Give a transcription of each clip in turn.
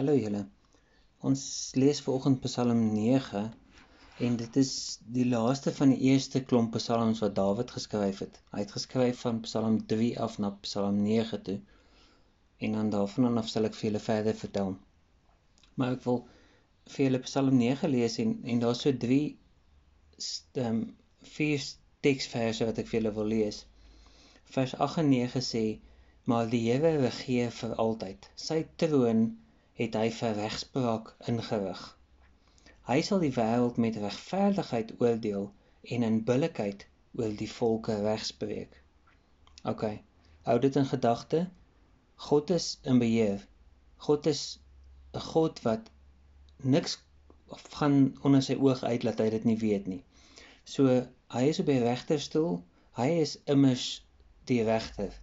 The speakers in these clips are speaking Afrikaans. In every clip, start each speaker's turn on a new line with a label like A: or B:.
A: Hallo julle. Ons lees vanoggend Psalm 9 en dit is die laaste van die eerste klomp psalms wat Dawid geskryf het. Hy het geskryf van Psalm 3 af na Psalm 9 toe. En dan daarvan af sal ek vir julle verder vertel. Maar ek wil vir julle Psalm 9 lees en en daar's so drie ehm um, vier teksverse wat ek vir julle wil lees. Vers 8 en 9 sê maar die Here regeer vir altyd. Sy troon het hy vir regspraak ingerig. Hy sal die wêreld met regverdigheid oordeel en in billikheid oor die volke regspreek. OK. Hou dit in gedagte. God is in beheer. God is 'n God wat niks gaan onder sy oog uit laat hy dit nie weet nie. So hy is op die regterstoel. Hy is immers die regter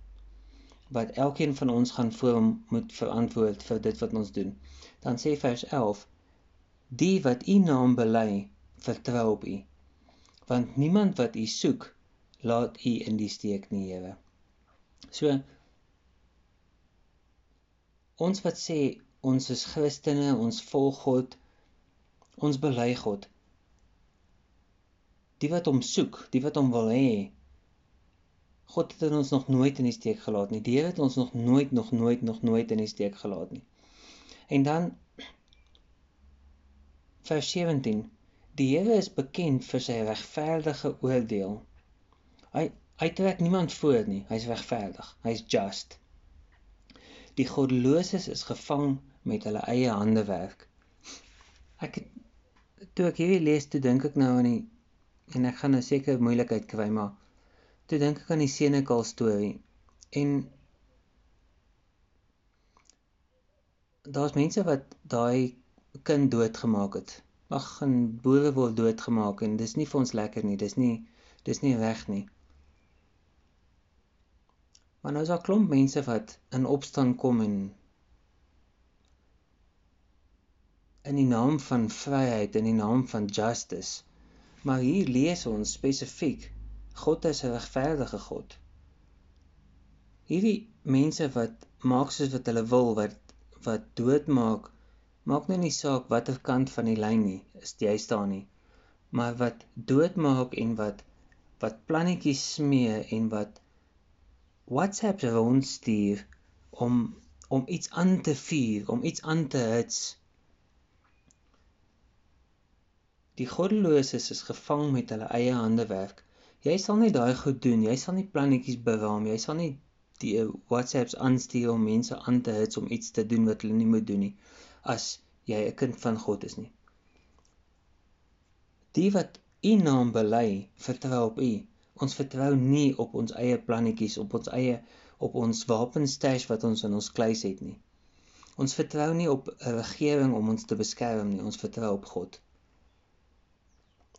A: wat elkeen van ons gaan voor moet verantwoord vir dit wat ons doen. Dan sê vers 11: Die wat u naam bely, vertrou op u. Want niemand wat u soek, laat u in die steek nie, Here. So ons wat sê ons is Christene, ons volg God, ons bely God. Die wat hom soek, die wat hom wil hê, God het ons nog nooit in die steek gelaat nie. Die Here het ons nog nooit nog nooit nog nooit in die steek gelaat nie. En dan vers 17. Die Here is bekend vir sy regverdige oordeel. Hy hy trek niemand voor nie. Hy's regverdig. Hy's just. Die goddeloses is gevang met hulle eie hande werk. Ek het toe ek hierdie lees, toe dink ek nou aan die en ek gaan nou seker moeilikheid kry, maar toe dink ek aan die Senekal storie en daar's mense wat daai kind doodgemaak het. Ag, en boere word doodgemaak en dis nie vir ons lekker nie. Dis nie dis nie reg nie. Maar nou is daar klomp mense wat in opstand kom en in die naam van vryheid in die naam van justice. Maar hier lees ons spesifiek God is 'n regverdige God. Hierdie mense wat maak soos wat hulle wil, wat wat doodmaak, maak nou nie saak watter kant van die lyn nie, is jy staan nie. Maar wat doodmaak en wat wat plannetjies smee en wat WhatsApps rondstuur om om iets aan te vuur, om iets aan te hits. Die goddeloses is gevang met hulle eie handewerk jy sal nie daai goed doen. Jy sal nie plannetjies beraam. Jy sal nie die uh, WhatsApps aanstuur om mense aan te hits om iets te doen wat hulle nie moet doen nie as jy 'n kind van God is nie. Die wat u naam bely, vertrou op u. Ons vertrou nie op ons eie plannetjies, op ons eie op ons wapenstash wat ons in ons kluis het nie. Ons vertrou nie op 'n regering om ons te beskerm nie. Ons vertrou op God.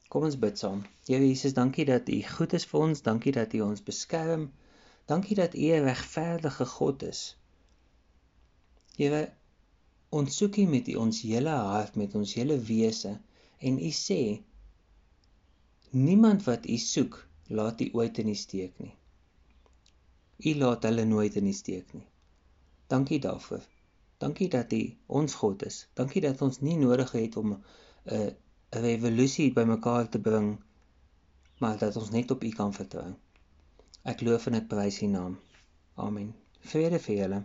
A: Kom ons bid saam. Here Jesus, dankie dat U goed is vir ons. Dankie dat U ons beskerm. Dankie dat U 'n regverdige God is. Here, ons soek U met U ons hele hart, met ons hele wese en U sê niemand wat U soek, laat U ooit in die steek nie. U laat hulle nooit in die steek nie. Dankie daarvoor. Dankie dat U ons God is. Dankie dat ons nie nodig het om 'n uh, 'n revolusie bymekaar te bring, maar dat ons net op U kan vertrou. Ek loof en ek prys U naam. Amen. Vrede vir julle.